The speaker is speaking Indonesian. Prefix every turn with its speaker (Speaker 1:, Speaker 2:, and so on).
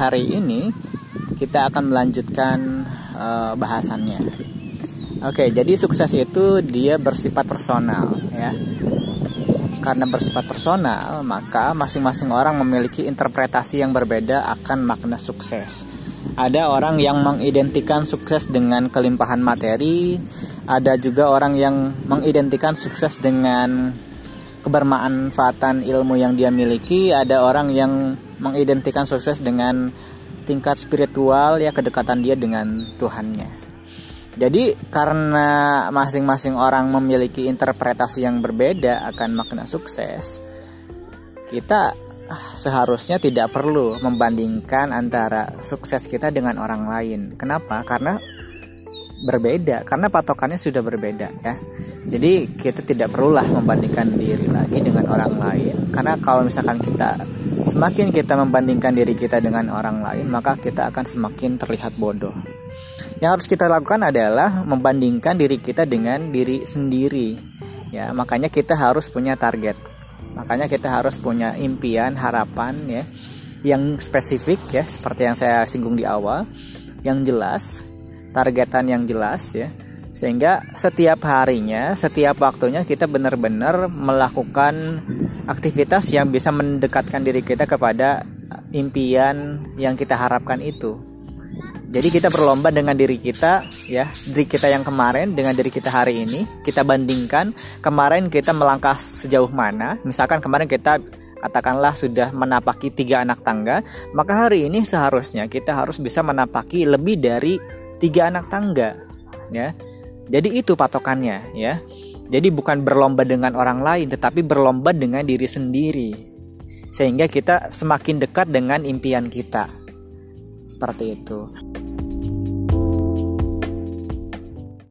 Speaker 1: hari ini kita akan melanjutkan uh, bahasannya. Oke, jadi sukses itu dia bersifat personal ya. Karena bersifat personal, maka masing-masing orang memiliki interpretasi yang berbeda akan makna sukses. Ada orang yang mengidentikan sukses dengan kelimpahan materi, ada juga orang yang mengidentikan sukses dengan kebermanfaatan ilmu yang dia miliki, ada orang yang mengidentikan sukses dengan tingkat spiritual ya kedekatan dia dengan Tuhannya. Jadi karena masing-masing orang memiliki interpretasi yang berbeda akan makna sukses, kita seharusnya tidak perlu membandingkan antara sukses kita dengan orang lain. Kenapa? Karena berbeda, karena patokannya sudah berbeda ya. Jadi kita tidak perlulah membandingkan diri lagi dengan orang lain, karena kalau misalkan kita semakin kita membandingkan diri kita dengan orang lain, maka kita akan semakin terlihat bodoh. Yang harus kita lakukan adalah membandingkan diri kita dengan diri sendiri. Ya, makanya kita harus punya target. Makanya kita harus punya impian, harapan ya yang spesifik ya, seperti yang saya singgung di awal, yang jelas, targetan yang jelas ya. Sehingga setiap harinya, setiap waktunya kita benar-benar melakukan aktivitas yang bisa mendekatkan diri kita kepada impian yang kita harapkan itu jadi kita berlomba dengan diri kita ya, diri kita yang kemarin dengan diri kita hari ini. Kita bandingkan kemarin kita melangkah sejauh mana. Misalkan kemarin kita katakanlah sudah menapaki tiga anak tangga, maka hari ini seharusnya kita harus bisa menapaki lebih dari tiga anak tangga, ya. Jadi itu patokannya, ya. Jadi bukan berlomba dengan orang lain, tetapi berlomba dengan diri sendiri, sehingga kita semakin dekat dengan impian kita. Seperti itu.